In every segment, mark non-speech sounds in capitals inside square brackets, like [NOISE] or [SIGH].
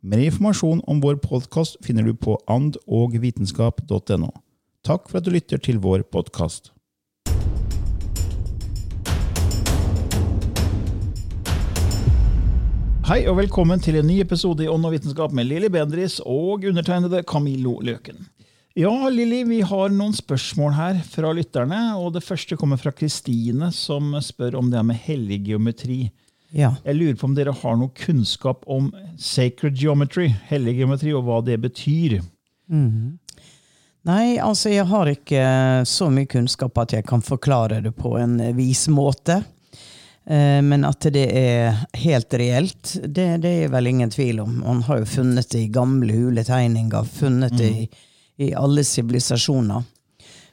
Mer informasjon om vår podkast finner du på andogvitenskap.no. Takk for at du lytter til vår podkast. Hei og velkommen til en ny episode i Ånd og vitenskap med Lilly Bendris og undertegnede Camillo Løken. Ja, Lilly, vi har noen spørsmål her fra lytterne. og Det første kommer fra Kristine, som spør om det her med hellig geometri. Ja. Jeg lurer på om dere har noe kunnskap om sacred geometry, hellig geometri, og hva det betyr. Nei, altså jeg har ikke så mye kunnskap at jeg kan forklare det på en vis måte. Eh, Men at det er helt reelt, det, det er vel ingen tvil om. Man har jo funnet det i gamle huletegninger, funnet det i, i alle sivilisasjoner.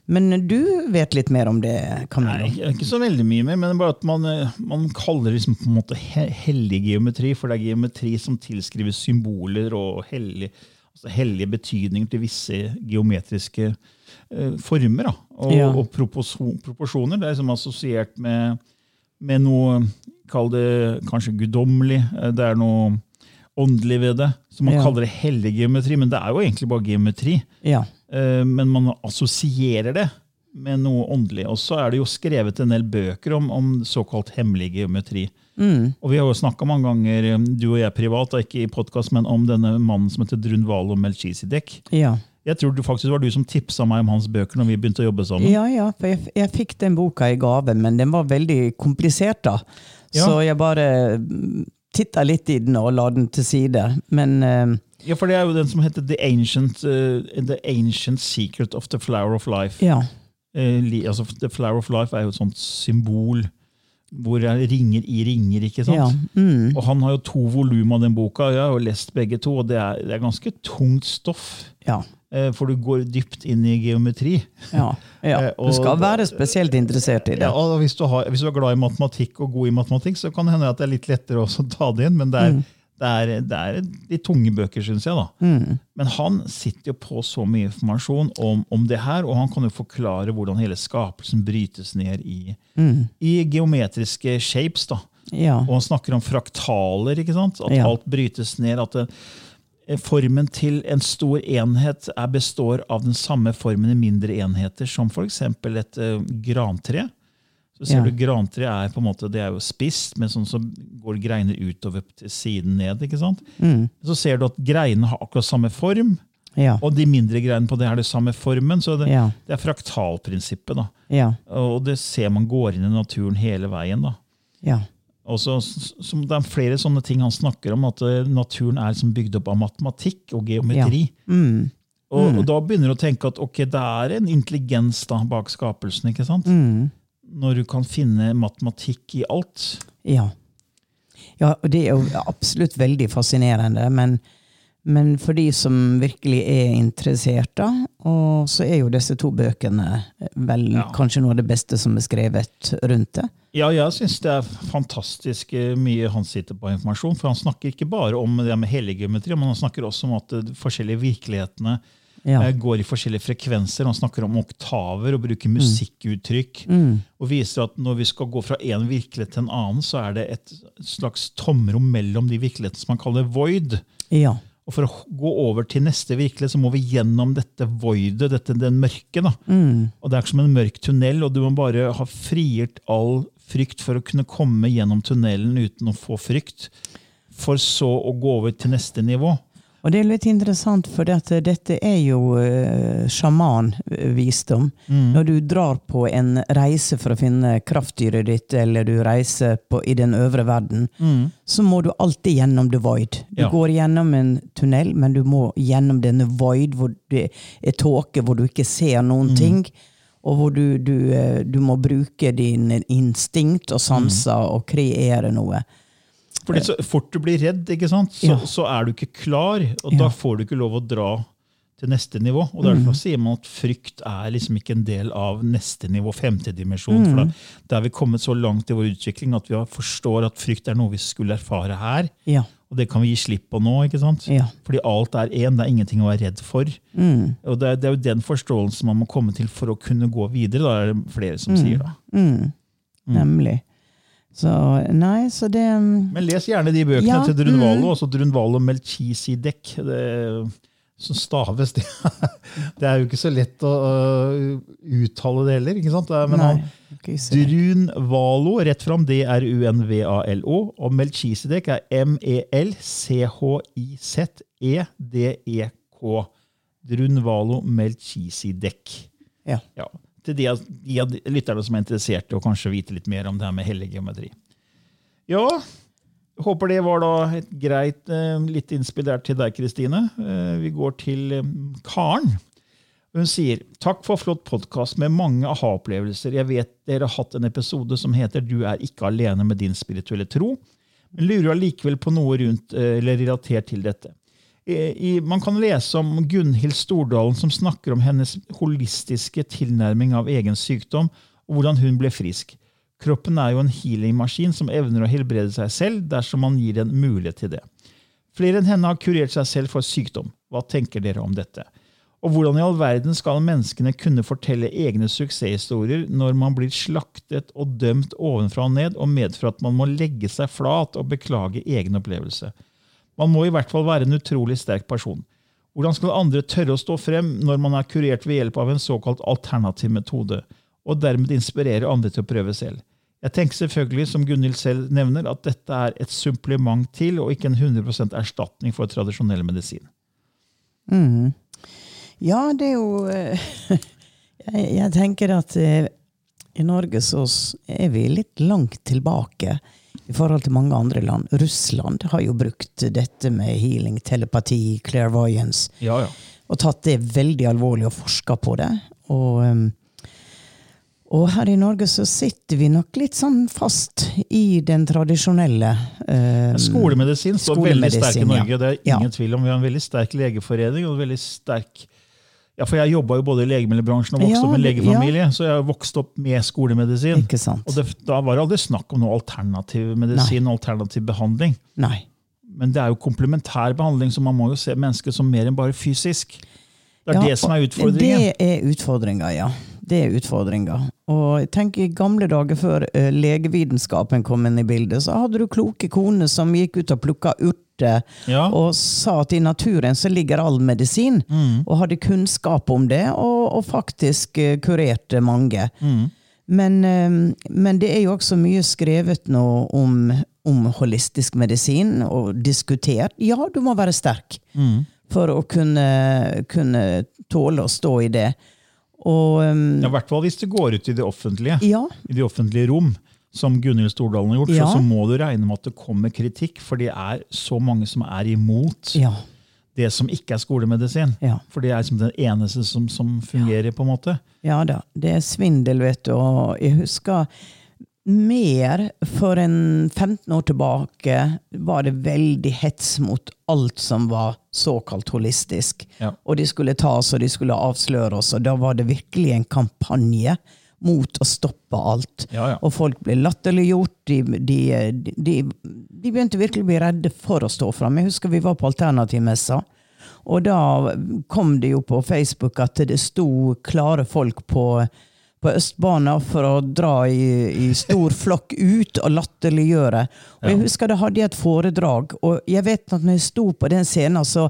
Men du vet litt mer om det, Camillo? Nei, ikke så veldig mye mer, men bare at man, eh, man kaller det liksom på en måte he- hellig geometri, for det er geometri som tilskrives symboler og hellig, altså hellige betydninger til visse geometriske eh, former da, og, Ja. og proporsjoner. Det er liksom assosiert med, med noe, kall det kanskje guddommelig, eh, det er noe åndelig ved det. Så man Ja. kaller det hellig geometri, men det er jo egentlig bare geometri. Ja. Eh, men man assosierer det med noe åndelig. Og så er det jo skrevet en del bøker om, om såkalt hemmelig geometri. Og vi har jo snakka mange ganger, eh, du og jeg privat, da, ikke i podkast, men om denne mannen som heter Drunvalo Melchisidek. Ja. Jeg tror det faktisk var du som tipsa meg om hans bøker når vi begynte å jobbe sammen. Ja, ja, for jeg, jeg fikk den boka i gave, men den var veldig komplisert, da. Ja. Så jeg bare titta litt i den og la den til side. Men eh, Ja, for det er jo den som heter The Ancient, uh, The Ancient Secret of the Flower of Life. ja. Uh, li, altså, the Flower of Life er jo et sånt symbol hvor det er ringer i ringer. ikke sant? Ja, mm. Og han har jo to volum av den boka, jeg har jo lest begge to, og det er, det er ganske tungt stoff. Ja. eh, For du går dypt inn i geometri. ja, ja. [LAUGHS] Du skal være spesielt interessert i det. Ja, og hvis du, har, hvis du er glad i matematikk og god i matematikk, så kan det hende at det er litt lettere å ta det inn, men det er, Mm. Det er, det er de tunge bøker, syns jeg. da. Men han sitter jo på så mye informasjon om, om det her, og han kan jo forklare hvordan hele skapelsen brytes ned i, i geometriske shapes. da. Ja. Og han snakker om fraktaler, ikke sant? at Ja. alt brytes ned. At det, eh, formen til en stor enhet består av den samme formen i mindre enheter, som f.eks. et uh, grantre. Så ser Ja. du Grantre er på en måte, det er jo spist, men sånn så går greiner utover til siden ned. ikke sant? Mm. Så ser du at greinene har akkurat samme form, Ja. og de mindre greinene på det har det samme formen. så Det, Ja. det er fraktalprinsippet. da. Ja. Og det ser man går inn i naturen hele veien. da. Ja. Og så, som det er flere sånne ting han snakker om, at eh, naturen er liksom bygd opp av matematikk og geometri. Mm. Og, og da begynner du å tenke at ok, det er en intelligens da bak skapelsen. ikke sant? Mm. Når du kan finne matematikk i alt. Ja. ja, og det er jo absolutt veldig fascinerende, men, men for de som virkelig er interessert, da, og så er jo disse to bøkene vel Ja. kanskje noe av det beste som er skrevet rundt det. Ja, jeg syns det er fantastisk eh, mye han sitter på informasjon. For han snakker ikke bare om det med hellig geometri, men han snakker også om at de forskjellige virkelighetene Ja. eh, går i forskjellige frekvenser. Han snakker om oktaver og bruker musikkuttrykk. Og viser at når vi skal gå fra en virkelighet til en annen, så er det et slags tomrom mellom de virkelighetene som man kaller void. Ja. Og for å gå over til neste virkelighet, så må vi gjennom dette voidet, dette, den mørke. da. Og Det er som en mørk tunnel, og du må bare ha frigjort all frykt for å kunne komme gjennom tunnelen uten å få frykt, for så å gå over til neste nivå. Og det er litt interessant, for dette, dette er jo uh, sjamanvisdom. Når du drar på en reise for å finne kraftdyret ditt, eller du reiser på, i den øvre verden, så må du alltid gjennom the void. Du Ja. går gjennom en tunnel, men du må gjennom denne void, hvor det er tåke, hvor du ikke ser noen ting. Og hvor du, du, eh, du må bruke din instinkt og sanser og kreere noe. Fordi så fort du blir redd? Så, Ja. så er du ikke klar, og Ja. da får du ikke lov å dra til neste nivå. Og Derfor sier man at frykt er liksom ikke en del av neste nivå, femte dimensjon. For da, da er vi kommet så langt i vår utvikling at vi forstår at frykt er noe vi skulle erfare her. Ja. Og det kan vi gi slipp på nå. ikke sant? Ja. Fordi alt er én, det er ingenting å være redd for. Og det er, det er jo den forståelsen man må komme til for å kunne gå videre. Da er det flere som sier da. Mm. Nemlig. Så nei, så det mm, Men les gjerne de bøkene Ja, til Drunvalo, også Drunvalo Melchisidek. Det, som staves, det. [LAUGHS] det er jo ikke så lett å uttale det heller. ikke sant? Men Nei. han. Drunvalo, rett fram, det er U-N-V-A-L-O. Og Melchisidek er M-E-L-C-H-I-Z-E-D-E-K. Drunvalo Melchisidek. Ja. Ja, til de, de av lytterne som er interessert i å kanskje vite litt mer om det her med hellig geometri. Ja, håper det var da et greit eh, litt innspill der til deg, Kristine. Eh, vi går til eh, Karen. Hun sier takk for flott podkast med mange aha-opplevelser. Jeg vet dere har hatt en episode som heter Du er ikke alene med din spirituelle tro, men lurer allikevel på noe rundt eller relatert til dette. I, man kan lese om Gunhild Stordalen som snakker om hennes holistiske tilnærming av egen sykdom, og hvordan hun ble frisk. Kroppen er jo en healingmaskin som evner å helbrede seg selv dersom man gir en mulighet til det. Flere enn henne har kurert seg selv for sykdom. Hva tenker dere om dette? Og hvordan i all verden skal menneskene kunne fortelle egne suksesshistorier når man blir slaktet og dømt ovenfra og ned, og medfører at man må legge seg flat og beklage egen opplevelse? Man må i hvert fall være en utrolig sterk person. Hvordan skal andre tørre å stå frem når man er kurert ved hjelp av en såkalt alternativ metode, og dermed inspirere andre til å prøve selv? Jeg tenker selvfølgelig, som Gunhild selv nevner, at dette er et supplement til, og ikke en 100% erstatning for tradisjonell medisin. Ja, det er jo eh, [LAUGHS] jeg tenker at eh, i Norge så er vi litt langt tilbake i forhold til mange andre land. Russland har jo brukt dette med healing, telepati, clairvoyance, Ja, ja. og tatt det veldig alvorlig og forska på det. Og, um, og her i Norge så sitter vi nok litt sånn fast i den tradisjonelle um, Skolemedisin står veldig sterk i Norge, ja. Det er ingen tvil om. Vi har en veldig sterk legeforening. og en veldig sterk... Ja, for Jeg jobba jo både i legemiddelbransjen og vokste Ja, opp i en det- legefamilie. Så jeg har vokst opp med skolemedisin. Ikke sant? Og det, Da var det aldri snakk om noe alternativ medisin og alternativ behandling. Nei. Men det er jo komplementær behandling, så man må jo se mennesket som mer enn bare fysisk. Det er Ja, det som er utfordringen. Det er utfordringa, ja. Det er utfordringa. Og jeg tenker I gamle dager, før eh, legevitenskapen kom inn i bildet, så hadde du kloke koner som gikk ut og plukka urter Ja. og sa at i naturen så ligger all medisin. Mm. Og hadde kunnskap om det, og, og faktisk eh, kurerte mange. Mm. Men, eh, men det er jo også mye skrevet nå om, om holistisk medisin, og diskutert. Ja, du må være sterk Mm. for å kunne, kunne tåle å stå i det. Og um, Ja, I hvert fall hvis det går ut i det offentlige. ja, i det offentlige rom, som Gunhild Stordalen har gjort, Ja. så, så må du regne med at det kommer kritikk, for det er så mange som er imot ja, det som ikke er skolemedisin. Ja. For det er liksom den eneste som, som fungerer, på en måte. ja da. Det er svindel, vet du. Og jeg husker mer for en 15 år tilbake var det veldig hets mot alt som var såkalt holistisk. Ja. Og de skulle ta oss, og de skulle avsløre oss, og da var det virkelig en kampanje mot å stoppe alt. Ja, ja. Og folk ble latterliggjort. De, de, de, de begynte virkelig å bli redde for å stå fram. Jeg husker vi var på Alternativmessa, Og da kom det jo på Facebook at det sto klare folk på, på Østbanen for å dra i, i stor flokk ut og latterliggjøre. Og jeg husker da hadde jeg et foredrag, og jeg vet at når jeg sto på den scenen, så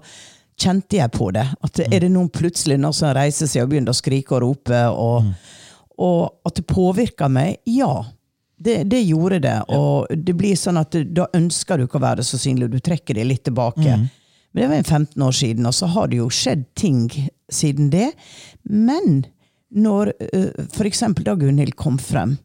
kjente jeg på det. At er det noen plutselig noen som reiser seg og begynner å skrike og rope, og, og at det påvirker meg? Ja. Det, det gjorde det. Og det blir sånn at da ønsker du ikke å være så synlig, du trekker deg litt tilbake. Men det var en 15 år siden, og så har det jo skjedd ting siden det. Men når uh, f.eks. da Gunhild kom frem,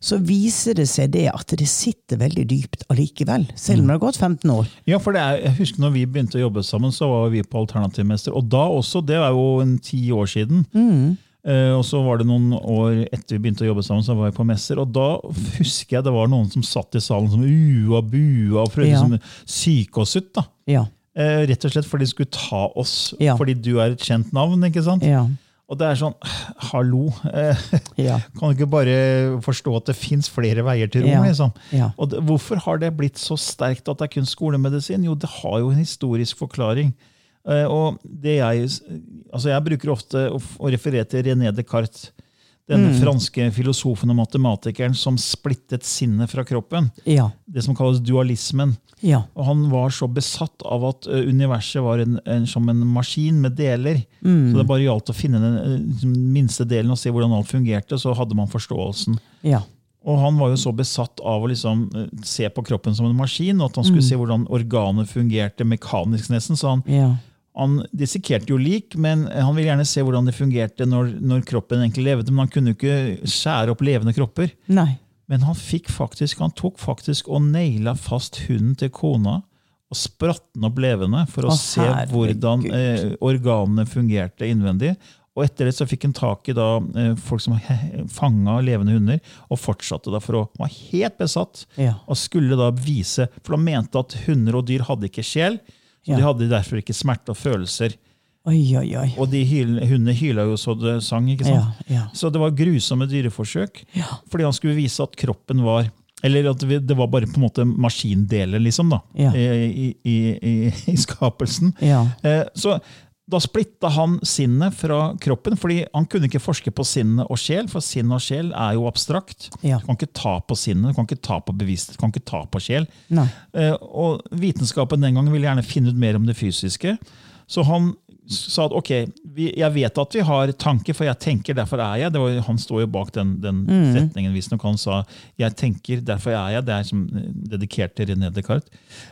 så viser det seg det at det sitter veldig dypt allikevel. Selv om det har gått 15 år. Ja, for det er, jeg husker når vi begynte å jobbe sammen, så var vi på Alternativmester. Og da også, det er jo en ti år siden. Eh, og så var det noen år etter vi begynte å jobbe sammen, så var jeg på messer. Og da husker jeg det var noen som satt i salen som ua, bua og prøvde Ja. å psyke oss ut. da. Ja. Eh, rett og slett fordi de skulle ta oss, Ja. fordi du er et kjent navn. ikke sant? Ja. Og det er sånn, hallo, eh, [LAUGHS] Ja. kan du ikke bare forstå at det fins flere veier til rom? Ja. liksom? Ja. Og det, Hvorfor har det blitt så sterkt at det er kun skolemedisin? Jo, det har jo en historisk forklaring. Eh, og det jeg, altså jeg bruker ofte å, å referere til René Descartes, denne Mm. franske filosofen og matematikeren som splittet sinnet fra kroppen. Ja. Det som kalles dualismen. Ja. Og han var så besatt av at universet var en, en, som en maskin med deler. Mm. Så det bare gjaldt å finne den liksom, minste delen og se hvordan alt fungerte, så hadde man forståelsen. Ja. Og han var jo så besatt av å liksom se på kroppen som en maskin, og at han skulle se hvordan organet fungerte mekanisk, nesten. Så han, Ja. Han dissekerte jo lik, men han ville gjerne se hvordan det fungerte når, når kroppen egentlig levde. Men han kunne jo ikke skjære opp levende kropper. Nei. Men han faktisk, han tok faktisk og naila fast hunden til kona og spratt den opp levende for å Å, se hvordan eh, organene fungerte innvendig. Og etter det så fikk han tak i da, eh, folk som fanga levende hunder, og fortsatte da for å være var helt besatt Ja. og skulle da vise For han mente at hunder og dyr hadde ikke sjel, så de hadde derfor ikke smerte og følelser. Oi, oi, oi. Og de hyl, hundene hyla jo så det sang. ikke sant? Så det var grusomme dyreforsøk. Fordi han skulle vise at kroppen var Eller at vi- det var bare på en måte maskindeler, liksom, da, Ja. i, i, i, i skapelsen. Ja. Eh, Så da splitta han sinnet fra kroppen, fordi han kunne ikke forske på sinnet og sjel, for sinn og sjel er jo abstrakt. Ja. Du kan ikke ta på sinnet, du kan ikke ta på bevissthet, du kan ikke ta på sjel. Nei. Eh, Og vitenskapen den gangen ville gjerne finne ut mer om det fysiske. Så han sa at ok, vi, jeg vet at vi har tanker, for jeg tenker, derfor er jeg. Det var, han står jo bak den, den setningen, visstnok. Han sa 'jeg tenker, derfor er jeg'. Det er som eh, dedikert til René Descartes.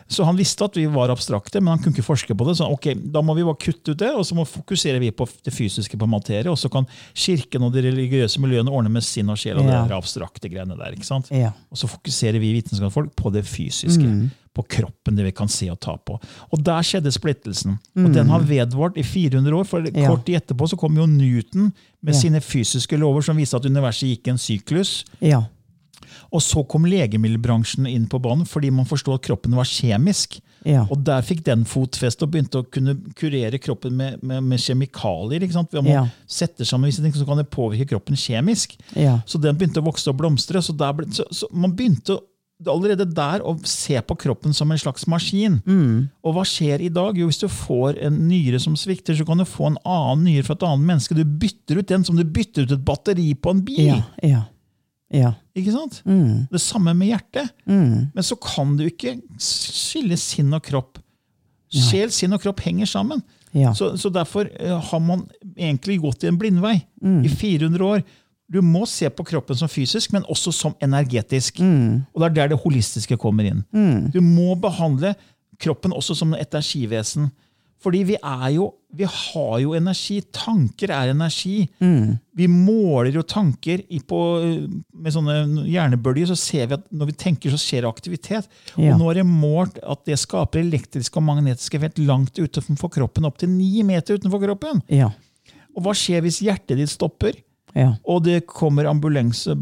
Så han visste at vi var abstrakte, men han kunne ikke forske på det. Så ok, da må vi bare kutte ut det, og så må fokuserer vi på det fysiske, på materie. Og så kan kirken og de religiøse miljøene ordne med sinn og sjel og Ja. det abstrakte greiene der. ikke sant? Ja. Og så fokuserer vi vitenskapsfolk på det fysiske. På kroppen, det vi kan se og ta på. Og der skjedde splittelsen. Og den har vedvart i 400 år. For Ja. kort tid etterpå så kom jo Newton med Ja. sine fysiske lover som viste at universet gikk i en syklus. Ja. Og så kom legemiddelbransjen inn på banen fordi man forstod at kroppen var kjemisk. Ja. Og der fikk den fotfeste og begynte å kunne kurere kroppen med, med, med kjemikalier. ikke sant? Ved å Ja. sette sammen visse ting, så kan det påvirke kroppen kjemisk. Ja. Så den begynte å vokse og blomstre. Så, der ble, så, så man begynte allerede der å se på kroppen som en slags maskin. Mm. Og hva skjer i dag? Jo, Hvis du får en nyre som svikter, så kan du få en annen nyre fra et annet menneske. Du bytter ut den som du bytter ut et batteri på en bil. Ja. Ja. Ja. Ikke sant? Mm. Det samme med hjertet. Mm. Men så kan du ikke skille sinn og kropp. Sjel, sinn og kropp henger sammen. Ja. Så, så derfor eh, har man egentlig gått i en blindvei Mm. i 400 år. Du må se på kroppen som fysisk, men også som energetisk. Mm. Og det er der det holistiske kommer inn. Du må behandle kroppen også som et energivesen. Fordi vi er jo Vi har jo energi. Tanker er energi. Vi måler jo tanker i på, med sånne hjernebølger, så ser vi at når vi tenker, så skjer det aktivitet. Ja. Og nå er det målt at det skaper elektriske og magnetiske felt langt utenfor kroppen, opptil ni meter utenfor kroppen. Ja. Og hva skjer hvis hjertet ditt stopper, Ja. og det kommer ambulanse,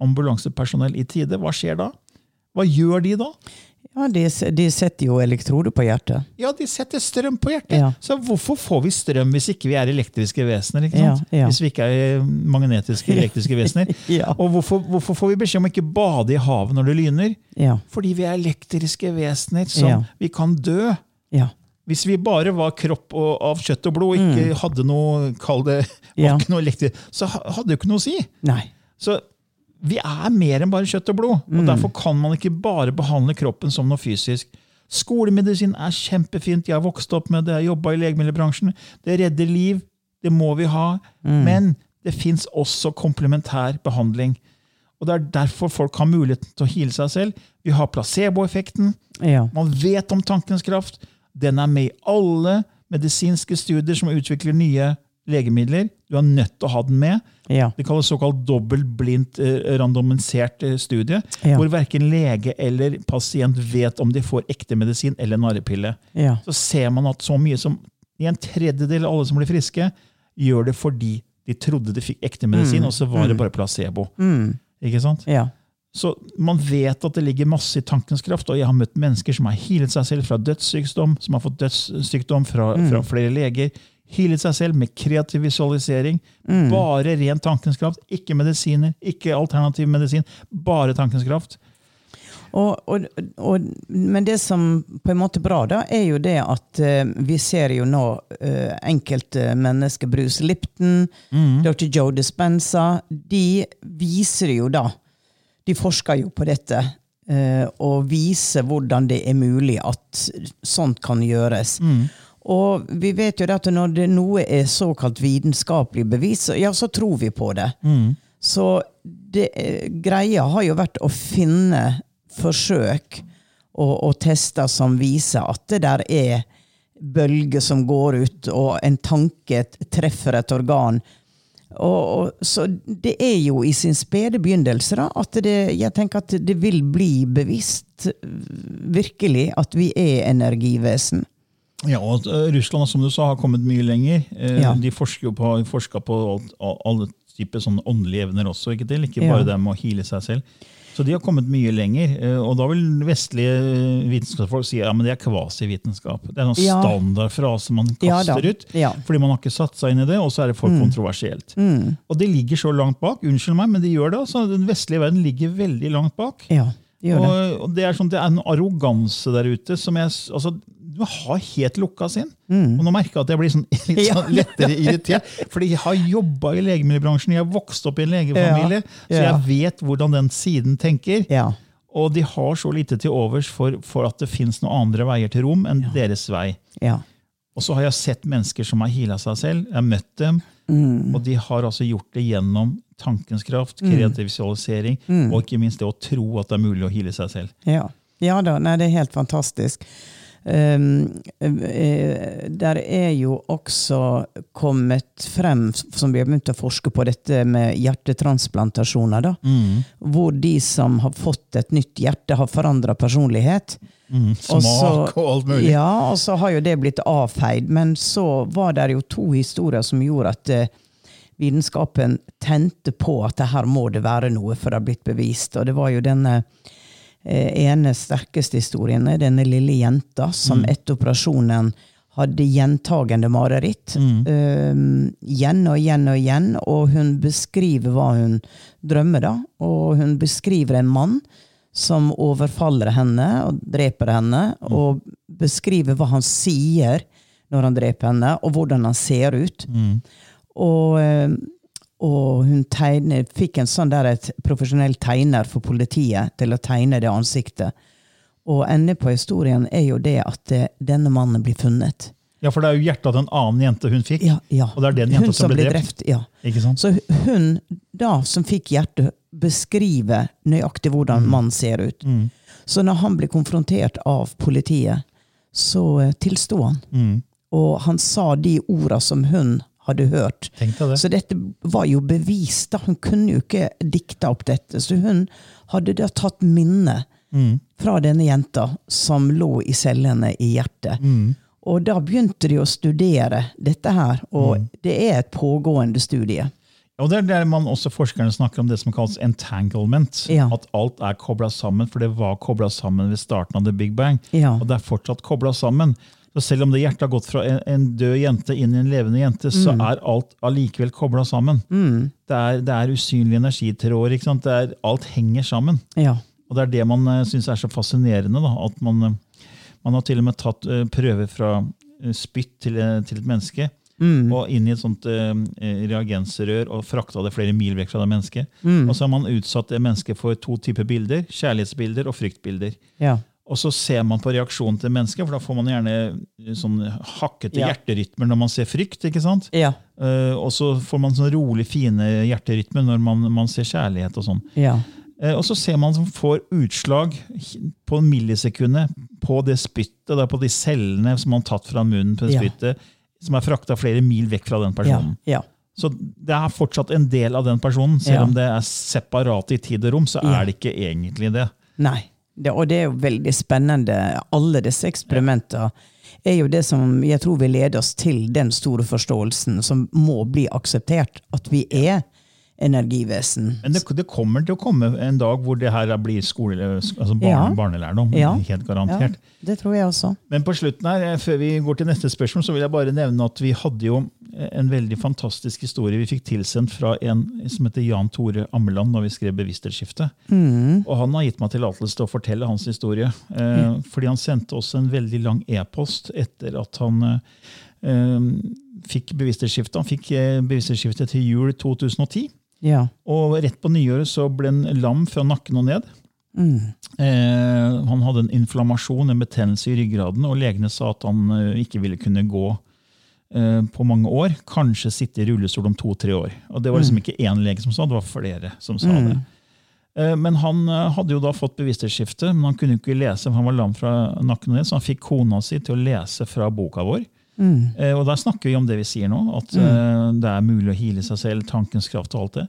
ambulansepersonell i tide? Hva skjer da? Hva gjør de da? ja de, de setter jo elektroder på hjertet. Ja, de setter strøm på hjertet. Ja. Så hvorfor får vi strøm hvis ikke vi er elektriske vesener? Ja, ja. Hvis vi ikke er magnetiske elektriske vesener. [LAUGHS] Og hvorfor, hvorfor får vi beskjed om ikke bade i havet når det lyner? Ja. Fordi vi er elektriske vesener som vi kan dø. Ja. Hvis vi bare var kropp og, av kjøtt og blod, ikke hadde noe kall det, [LAUGHS] Ja. noe elektri- så hadde det jo ikke noe å si. Nei. Så vi er mer enn bare kjøtt og blod. og Derfor kan man ikke bare behandle kroppen som noe fysisk. Skolemedisin er kjempefint. Jeg har vokst opp med det, jeg jobba i legemiddelbransjen. Det redder liv. Det må vi ha. Men det fins også komplementær behandling. Og Det er derfor folk har muligheten til å heale seg selv. Vi har placeboeffekten. Ja. Man vet om tankens kraft. Den er med i alle medisinske studier som utvikler nye legemidler. Du er nødt til å ha den med. Ja. Det kalles såkalt dobbeltblindt blindt randomisert eh, studie, Ja. hvor verken lege eller pasient vet om de får ekte medisin eller narrepille. Ja. Så ser man at så mye som i en tredjedel av alle som blir friske, gjør det fordi de trodde de fikk ekte medisin, og så var det bare placebo. Ikke sant? Ja. Så man vet at det ligger masse i tankens kraft, og jeg har møtt mennesker som har healet seg selv fra dødssykdom, som har fått dødssykdom fra, fra flere leger, healet seg selv med kreativ visualisering, bare ren tankens kraft, ikke medisiner, ikke alternativ medisin, bare tankens kraft. Og, og, og, men det som på en måte er bra, da, er jo det at uh, vi ser jo nå uh, enkelte mennesker, Bruce Lipton, dr. Joe Dispenza, de viser jo da De forsker jo på dette. eh, og viser hvordan det er mulig at sånt kan gjøres. Og vi vet jo at når det, noe er såkalt vitenskapelig bevis, ja, så tror vi på det. Så det, eh, greia har jo vært å finne forsøk og, og tester som viser at det der er bølger som går ut, og en tanke treffer et organ. Og, og, så det er jo i sin spede begynnelse da, at det, jeg tenker at det vil bli bevisst, virkelig, at vi er energivesen. Ja, og at Russland som du sa, har kommet mye lenger. Eh, Ja. De forsker på, forsker på alt, alle typer sånne åndelige evner også, ikke til? Ikke Ja. bare det med å heale seg selv. Så de har kommet mye lenger. eh, Og da vil vestlige vitenskapsfolk si ja, men det er kvasivitenskap. Det er en sånn Ja. standardfrase man Ja kaster ut. Ja. Fordi man har ikke satt seg inn i det, og så er det for kontroversielt. Og det ligger så langt bak. Unnskyld meg, men de gjør det. altså. Den vestlige verden ligger veldig langt bak. Ja, det gjør det. Og, og det, er sånn, det er en arroganse der ute som jeg altså, Du har helt lukka sinn. Og nå merker jeg at jeg blir sånn, [LAUGHS] litt sånn lettere irritert. Fordi jeg har jobba i legemiddelbransjen, jeg har vokst opp i en legefamilie, Ja. så jeg vet hvordan den siden tenker. Ja. Og de har så lite til overs for, for at det fins noen andre veier til rom enn deres vei. Ja. Og så har jeg sett mennesker som har heala seg selv. Jeg har møtt dem, og de har altså gjort det gjennom tankens kraft, kreativ visualisering, og ikke minst det å tro at det er mulig å heale seg selv. Ja, ja da, nei, det er helt fantastisk. Um, eh, der er jo også kommet frem, som vi har begynt å forske på, dette med hjertetransplantasjoner. da. Hvor de som har fått et nytt hjerte, har forandra personlighet. Mm, Og smak så- og alt mulig. Ja, og så har jo det blitt avfeid. Men så var det jo to historier som gjorde at uh, vitenskapen tente på at det her må det være noe, for det har blitt bevist. Og det var jo denne ene sterkeste historien, er denne lille jenta som etter operasjonen hadde gjentagende mareritt. eh, igjen og igjen og igjen. Og hun beskriver hva hun drømmer, da. Og hun beskriver en mann som overfaller henne og dreper henne, og beskriver hva han sier når han dreper henne, og hvordan han ser ut. Og, eh, og hun tegner, fikk en sånn der et profesjonell tegner for politiet til å tegne det ansiktet. Og enden på historien er jo det at eh, denne mannen blir funnet. Ja, for det er jo hjertet til en annen jente hun fikk. Ja, ja. Og det er den jenta Hun som ble drept. Ja. Ikke sant? Så hun da, som fikk hjertet, beskriver nøyaktig hvordan mannen ser ut. Så når han blir konfrontert av politiet, så eh, tilsto han. Og han sa de orda som hun hadde hørt. Det. Så dette var jo bevis. da. Hun kunne jo ikke dikta opp dette. Så hun hadde da tatt minne fra denne jenta som lå i cellene i hjertet. Og da begynte de å studere dette her, og det er et pågående studie. Og det er der man også Forskerne snakker om det som kalles entanglement. Ja. At alt er kobla sammen, for det var kobla sammen ved starten av The Big Bang. Ja. Og det er fortsatt kobla sammen. Så selv om det hjertet har gått fra en, en død jente inn i en levende jente, så Mm. er alt allikevel kobla sammen. Det, er, det er usynlige energitråder. ikke sant? Det er, alt henger sammen. Ja. Og det er det man uh, syns er så fascinerende. da, at man, eh, man har til og med tatt uh, prøver fra eh, spytt til, eh, til et menneske. Mm. Og inn i et sånt eh, reagensrør og frakta det flere mil vekk fra det mennesket. Mm. Og så har man utsatt det mennesket for to typer bilder. Kjærlighetsbilder og fryktbilder. Ja. Og så ser man på reaksjonen til mennesket, for da får man gjerne eh, sånn hakkete Ja. hjerterytmer når man ser frykt. ikke sant? Ja. Uh, og så får man sånn rolig, fine hjerterytmer når man, man ser kjærlighet og sånn. Ja. Uh, og så ser man som får utslag på millisekundet på det spyttet, da, på de cellene som man har tatt fra munnen på det spyttet, som er frakta flere mil vekk fra den personen. ja. Så det er fortsatt en del av den personen. Selv om det er separat i tid og rom, så er det ikke egentlig det. Nei. Det, og det er jo veldig spennende. Alle disse eksperimentene er jo det som jeg tror vil lede oss til den store forståelsen som må bli akseptert. At vi er energivesen. Men det, det kommer til å komme en dag hvor det her blir skole, altså barne, Ja. barnelærdom. Ja. Helt Ja, det tror jeg også. Men på slutten her, eh, før vi går til neste spørsmål, så vil jeg bare nevne at vi hadde jo en veldig fantastisk historie vi fikk tilsendt fra en som heter Jan Tore Ammeland når vi skrev Bevissthetsskiftet. Og han har gitt meg tillatelse til å fortelle hans historie. Eh, Fordi han sendte oss en veldig lang e-post etter at han eh, eh, fikk bevissthetsskiftet. Han fikk eh, bevissthetsskiftet til jul 2010. Ja. Og rett på nyåret så ble han lam fra nakken og ned. Eh, han hadde en inflammasjon, en betennelse i ryggraden, og legene sa at han eh, ikke ville kunne gå på mange år. Kanskje sitte i rullestol om to-tre år. Og Det var liksom ikke én lege som sa det, var flere som sa det. Eh, Men han eh, hadde jo da fått bevissthetsskifte, men han kunne ikke lese, for han var lam fra nakken og ned, så han fikk kona si til å lese fra boka vår. Mm. Og der snakker vi om det vi sier nå, at mm. det er mulig å hile seg selv, tankens kraft og alt det.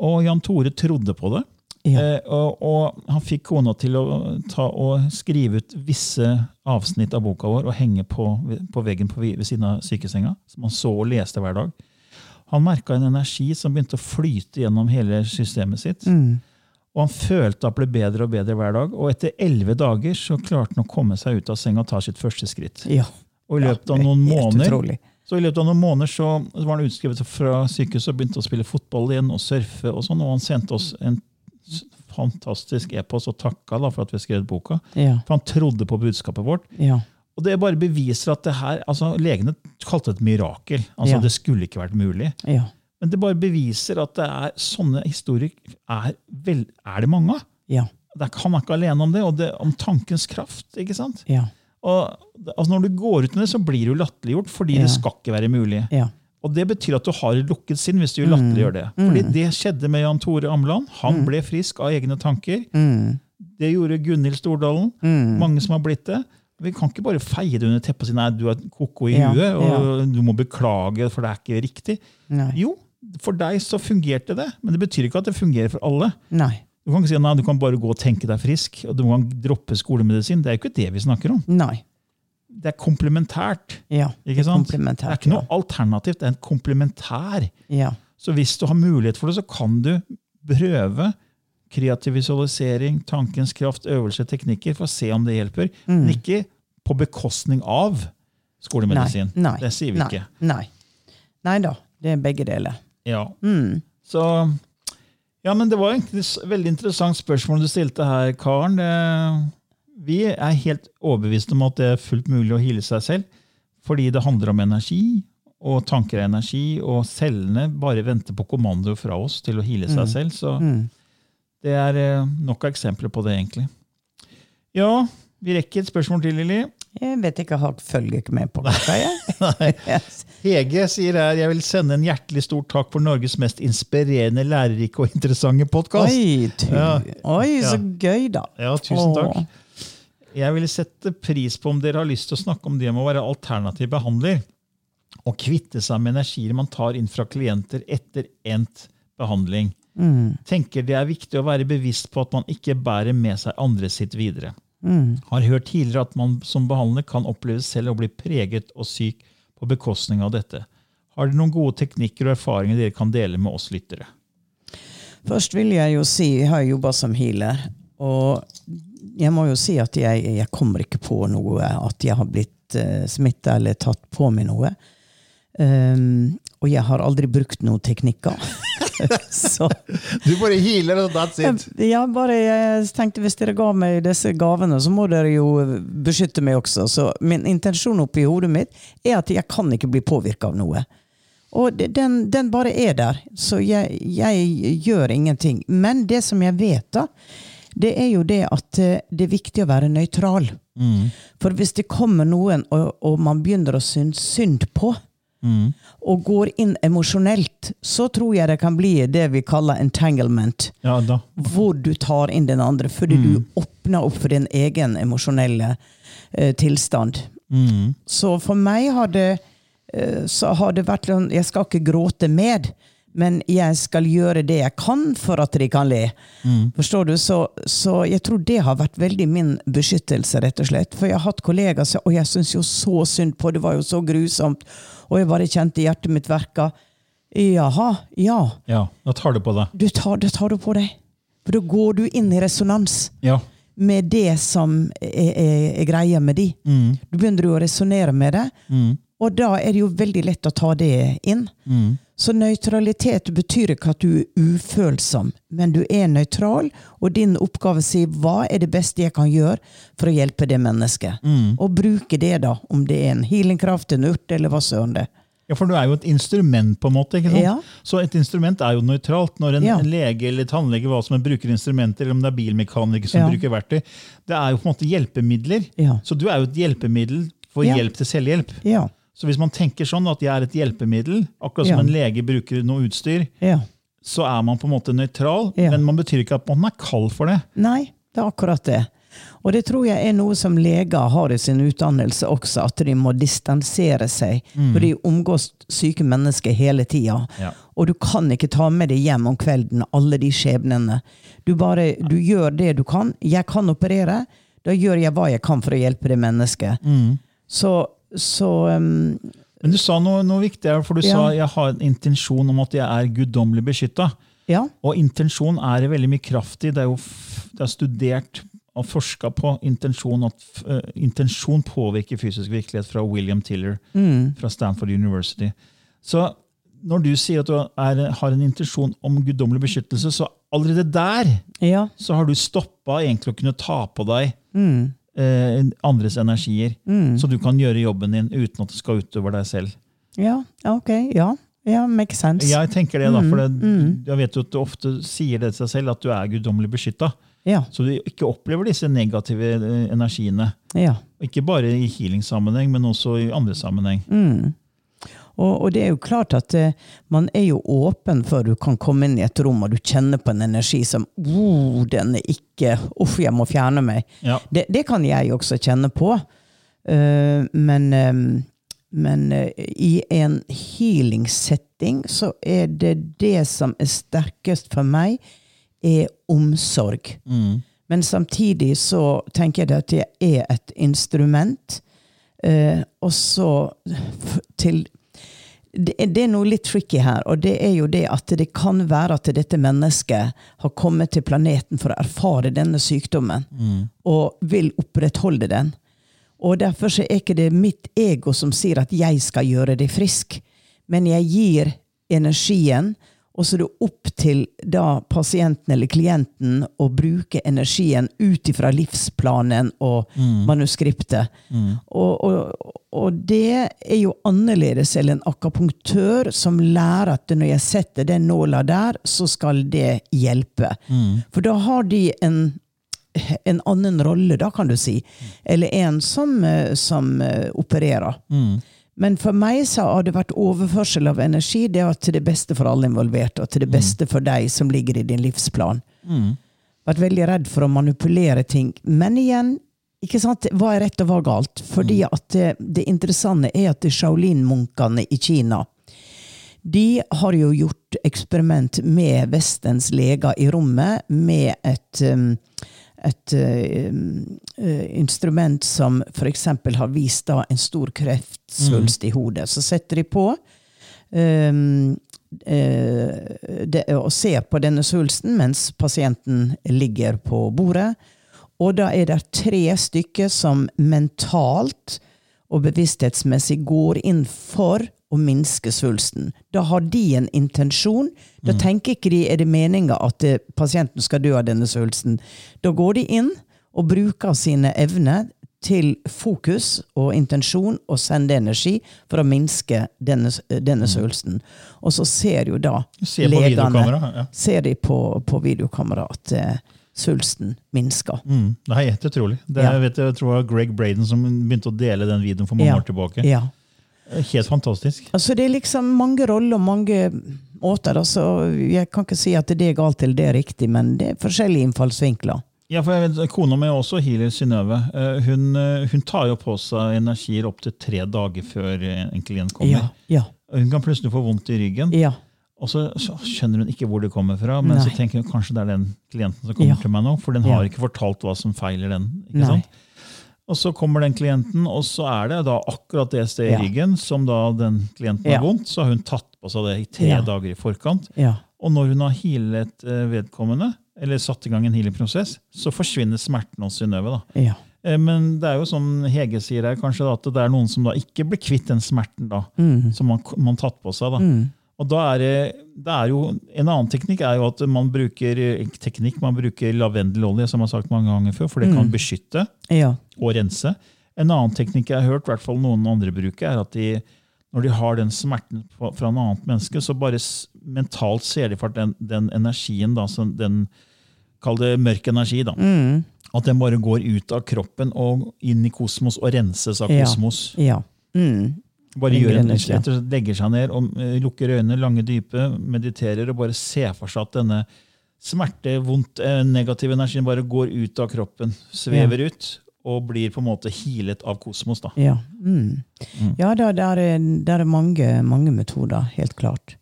Og Jan Tore trodde på det. Ja. Eh, og, og han fikk kona til å skrive ut visse avsnitt av boka vår og henge på, på veggen på, ved siden av sykesenga, som han så og leste hver dag. Han merka en energi som begynte å flyte gjennom hele systemet sitt. Og han følte at det ble bedre og bedre hver dag. Og etter elleve dager så klarte han å komme seg ut av senga og ta sitt første skritt. ja. Og i løpet av noen måneder utrolig. så i løpet av noen måneder så var han utskrevet fra sykehuset og begynte å spille fotball igjen og surfe. Og sånn, og han sendte oss en fantastisk e-post og takka da for at vi har skrevet boka. Ja. For han trodde på budskapet vårt. Ja. Og det bare beviser at det her, altså Legene kalte det et mirakel. altså Ja. Det skulle ikke vært mulig. Ja. Men det bare beviser at det er sånne historier er, vel, er det mange av. Ja. Det er- Han er ikke alene om det, og det om tankens kraft. ikke sant? Ja. Og altså Når du går ut med det, så blir du latterliggjort, fordi det skal ikke være mulig. Ja. Og Det betyr at du har et lukket sinn hvis du Mm. latterliggjør det. Fordi Det skjedde med Jan Tore Amland. Han ble frisk av egne tanker. Mm. Det gjorde Gunhild Stordalen. Mange som har blitt det. Vi kan ikke bare feie det under teppet og si nei, du er koko i Ja, huet og du må beklage, for det er ikke riktig. Nei. Jo, for deg så fungerte det, men det betyr ikke at det fungerer for alle. Nei. Du kan ikke si nei, du kan bare gå og tenke deg frisk, og du kan droppe skolemedisin. Det er jo ikke det vi snakker om. Nei. Det er komplementært. Ja. Ikke sant? Det er ikke noe alternativt, det er en komplementær. Ja. Så hvis du har mulighet for det, så kan du prøve kreativ visualisering, tankens kraft, øvelse, teknikker, for å se om det hjelper. Men ikke på bekostning av skolemedisin. Mm. Nei. Nei. Det sier vi Nei. ikke. Nei. Nei da. Det er begge deler. Ja. Mm. Så Ja, men det var egentlig et veldig interessant spørsmål du stilte her, Karen. Det, vi er helt overbevist om at det er fullt mulig å hile seg selv, fordi det handler om energi, og tanker er energi, og cellene bare venter på kommando fra oss til å hile seg selv. Så det er eh, nok av eksempler på det, egentlig. Ja, vi rekker et spørsmål til, Lilly. Jeg vet ikke, jeg følger ikke med på [LAUGHS] klokka, jeg. [LAUGHS] Yes. Hege sier her jeg vil sende en hjertelig stor takk for Norges mest inspirerende, lærerike og interessante podkast. Oi. Ja. Oi, så gøy, da. Ja, tusen takk. Åh. Jeg vil sette pris på om dere har lyst til å snakke om det med å være alternativ behandler. Og kvitte seg med energier man tar inn fra klienter etter endt behandling. Tenker det er viktig å være bevisst på at man ikke bærer med seg andre sitt videre. Har hørt tidligere at man som behandler kan oppleve selv å bli preget og syk på bekostning av dette. Har dere noen gode teknikker og erfaringer dere kan dele med oss lyttere? Først vil jeg jo si, jeg har jobba som healer, og jeg må jo si at jeg, jeg kommer ikke på noe, at jeg har blitt uh, smitta eller tatt på meg noe. Um, og jeg har aldri brukt noen teknikker. [LAUGHS] Så Du bare healer, og that's it. Jeg, bare jeg tenkte hvis dere ga meg disse gavene, så må dere jo beskytte meg også. Så min intensjon oppi hodet mitt er at jeg kan ikke bli påvirka av noe. Og den, den bare er der. Så jeg, jeg gjør ingenting. Men det som jeg vet, da, det er jo det at eh, det er viktig å være nøytral. For hvis det kommer noen, og, og man begynner å synes synd på, og går inn emosjonelt, så tror jeg det kan bli det vi kaller entanglement. Ja. Hvor du tar inn den andre, fordi du åpner opp for din egen emosjonelle eh, tilstand. Så for meg har det, eh, så har det vært Jeg skal ikke gråte med, men jeg skal gjøre det jeg kan for at de kan le. Forstår du? Så, så jeg tror det har vært veldig min beskyttelse, rett og slett. For jeg har hatt kollegaer som Og jeg syns jo så synd på det, var jo så grusomt. Og jeg bare kjente hjertet mitt verka. Jaha, ja. Ja, da tar du på deg. Du tar, det tar du på deg. For da går du inn i resonans Ja. med det som er, er, er greia med de. Du begynner jo å resonnere med det, og da er det jo veldig lett å ta det inn. Så nøytralitet betyr ikke at du er ufølsom, men du er nøytral, og din oppgave sier hva er det beste jeg kan gjøre for å hjelpe det mennesket. Og bruke det, da, om det er en healingkraft, en urt, eller hva søren det er. Ja, for du er jo et instrument, på en måte. ikke sant? Ja. Så et instrument er jo nøytralt. Når en, Ja. en lege eller tannlege hva som er bruker instrumenter, eller om det er bilmekaniker som Ja. bruker verktøy, det er jo på en måte hjelpemidler. Ja. Så du er jo et hjelpemiddel for hjelp til selvhjelp. Ja. Så hvis man tenker sånn at jeg er et hjelpemiddel, akkurat som Ja. en lege bruker noe utstyr, ja. så er man på en måte nøytral, Ja. men man betyr ikke at man er kald for det. Nei, det er akkurat det. Og det tror jeg er noe som leger har i sin utdannelse også, at de må distansere seg. For de omgås syke mennesker hele tida. Ja. Og du kan ikke ta med deg hjem om kvelden alle de skjebnene. Du bare, du gjør det du kan. Jeg kan operere. Da gjør jeg hva jeg kan for å hjelpe det mennesket. Så, så um, Men du sa noe, noe viktig, for du Ja. sa jeg har en intensjon om at jeg er guddommelig beskytta. ja. Og intensjon er veldig mye kraft i. Det er jo det er studert og forska på intensjon, at eh, intensjon påvirker fysisk virkelighet fra William Tiller fra Stanford University. Så når du sier at du er, har en intensjon om guddommelig beskyttelse, så allerede der Ja. så har du stoppa egentlig å kunne ta på deg eh, andres energier. Så du kan gjøre jobben din uten at det skal utover deg selv. Ja, ok. Ja. Ja, makes sense. Jeg tenker det da, for det, jeg vet jo at du ofte sier det til deg selv, at du er guddommelig beskytta. Ja. Så du ikke opplever disse negative eh, energiene. ja. Ikke bare i healing-sammenheng, men også i andre sammenheng. Og, og det er jo klart at eh, man er jo åpen før du kan komme inn i et rom og du kjenner på en energi som oh, den er ikke Uff, jeg må fjerne meg. Ja. Det, det kan jeg også kjenne på. Uh, men uh, men uh, i en healing-setting så er det det som er sterkest for meg, er omsorg. Men samtidig så tenker jeg at jeg er et instrument. Og så til det, det er noe litt tricky her, og det er jo det at det kan være at dette mennesket har kommet til planeten for å erfare denne sykdommen, og vil opprettholde den. Og derfor så er ikke det mitt ego som sier at jeg skal gjøre deg frisk, men jeg gir energien, og så er det opp til da pasienten eller klienten å bruke energien ut ifra livsplanen og manuskriptet. Og, og, og det er jo annerledes enn en akapunktør som lærer at når jeg setter den nåla der, så skal det hjelpe. For da har de en en annen rolle, da, kan du si. Eller en som, eh, som opererer. opererer. Men for meg så har det vært overførsel av energi. Det var til det beste for alle involverte, og til det beste for deg som ligger i din livsplan. Vært veldig redd for å manipulere ting. Men igjen, ikke sant? hva er rett og hva er galt? Fordi at det, det interessante er at Shaolin-munkene i Kina de har jo gjort eksperiment med Vestens leger i rommet med et, um, et uh, instrument som f.eks. har vist da en stor kreftsvulst i hodet. Så setter de på um, uh, det, og ser på denne svulsten mens pasienten ligger på bordet. Og da er det tre stykker som mentalt og bevissthetsmessig går inn for å minske svulsten. Da har de en intensjon. Da tenker ikke de er det meninga at det, pasienten skal dø av denne svulsten. Da går de inn og bruker sine evner til fokus og intensjon og sende energi for å minske denne, denne svulsten. Og så ser jo da Ser på ja. ser de på, på videokamera at eh, svulsten minsker. Mm, det er helt utrolig. Det Ja. vet jeg tror det var Greg Braden som begynte å dele den videoen for mange Ja. år tilbake. Ja. Helt fantastisk. Altså, det er liksom mange roller og mange måter. Altså, jeg kan ikke si at det er galt eller det er riktig, men det er forskjellige innfallsvinkler. Ja, for jeg vet, Kona mi er også healer, Synnøve. Eh, Hun, eh, hun tar jo på seg energier opptil tre dager før eh, en klient kommer. Ja, ja, Hun kan plutselig få vondt i ryggen, ja. og så, så skjønner hun ikke hvor det kommer fra. Men så tenker hun kanskje det er den klienten som kommer Ja. til meg nå, for den har ikke fortalt hva som feiler den. ikke Nei. sant? Og så kommer den klienten, og så er det da akkurat det stedet i ryggen som da den klienten har vondt. Så har hun tatt på seg det i tre dager i forkant. ja. Og når hun har healet eh, vedkommende, eller satt i gang en healingprosess, så forsvinner smerten hos Synnøve. ja. Eh, Men det er jo som Hege sier her, kanskje da, at det er noen som da ikke blir kvitt den smerten da, Mm. som man, har tatt på seg. da. Og da er det, det er jo, En annen teknikk er jo at man bruker teknikk, man bruker lavendelolje, som jeg har sagt mange ganger før, for det kan beskytte ja. og rense. En annen teknikk jeg har hørt, i hvert fall noen andre bruker, er at de, når de har den smerten fra en annet menneske, så bare mentalt ser de for den, den energien, da, som den Kall det mørk energi, da. At den bare går ut av kroppen og inn i kosmos og renses av Ja. kosmos. ja. Mm. Bare gjør en, rett og slett legger seg ned og eh, lukker øynene, lange, dype, mediterer og bare ser for seg at denne smerte, vondt, eh, negativ energien bare går ut av kroppen, svever ut og blir på en måte healet av kosmos. da. Ja, mm. ja da, der er, der er mange, mange metoder, helt klart.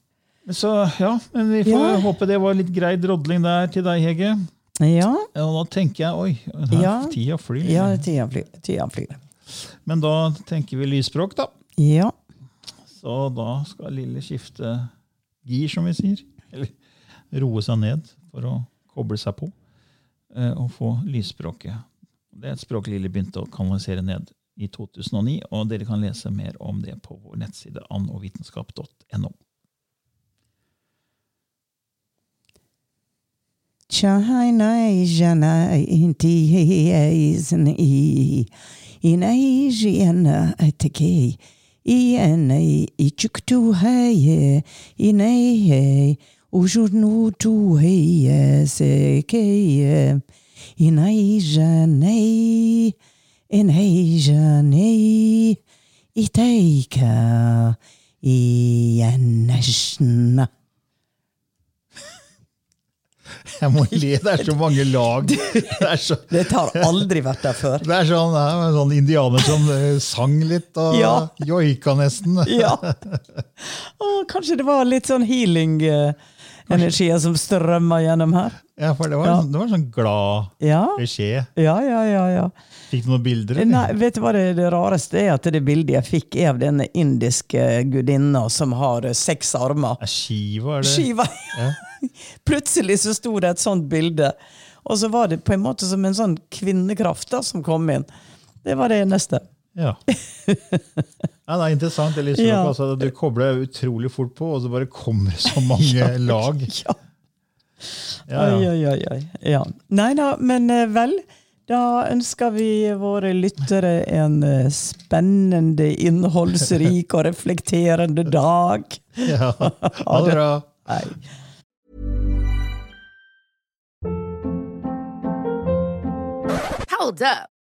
Så ja, men vi får Ja. håpe det var litt grei drodling der til deg, Hege. Ja, Ja, Og da tenker jeg oi, her, Ja. tida flyr. ja tida flyr. Tida flyr. Men da tenker vi lysspråk, da. Ja. Så da skal Lille skifte gir, som vi sier. Eller roe seg ned for å koble seg på eh, og få lysspråket. Det er et språk Lille begynte å kanalisere ned i 2009, og dere kan lese mer om det på vår nettside annovitenskap.no. China jana inti isni inai jana atake inai ichuktu haye inai ujurnu tu haye seke inai janai inai janai itaika ianashna Jeg må le, det er så mange lag. Det så, Dette har aldri vært der før. det er sånn, en sånn indianer som eh, sang litt og Ja. joika nesten. [LAUGHS] Ja. Og kanskje det var litt sånn healing-energier som strømmer gjennom her. Ja, for det var, Ja. en- det var en sånn glad Ja, beskjed. ja, ja. ja, ja. Fikk du noen bilder? eller? Nei, vet du hva det, det rareste er? At det bildet jeg fikk, er av denne indiske gudinna som har eh, seks armer. Er Shiva, er det? Skiva! [LAUGHS] Plutselig så sto det et sånt bilde. Og så var det på en måte som en sånn kvinnekraft da, som kom inn. Det var det neste. Ja. [LAUGHS] ja, det er interessant. Det liksom Ja. altså, du kobler utrolig fort på, og så bare kommer det så mange [LAUGHS] lag. Ja. Ja, ja. oi, oi. oi. Ja. Nei da, men eh, vel. Da ønsker vi våre lyttere en eh, spennende, innholdsrik og reflekterende dag. ja. Ha [LAUGHS] det bra. Hei. Hold up.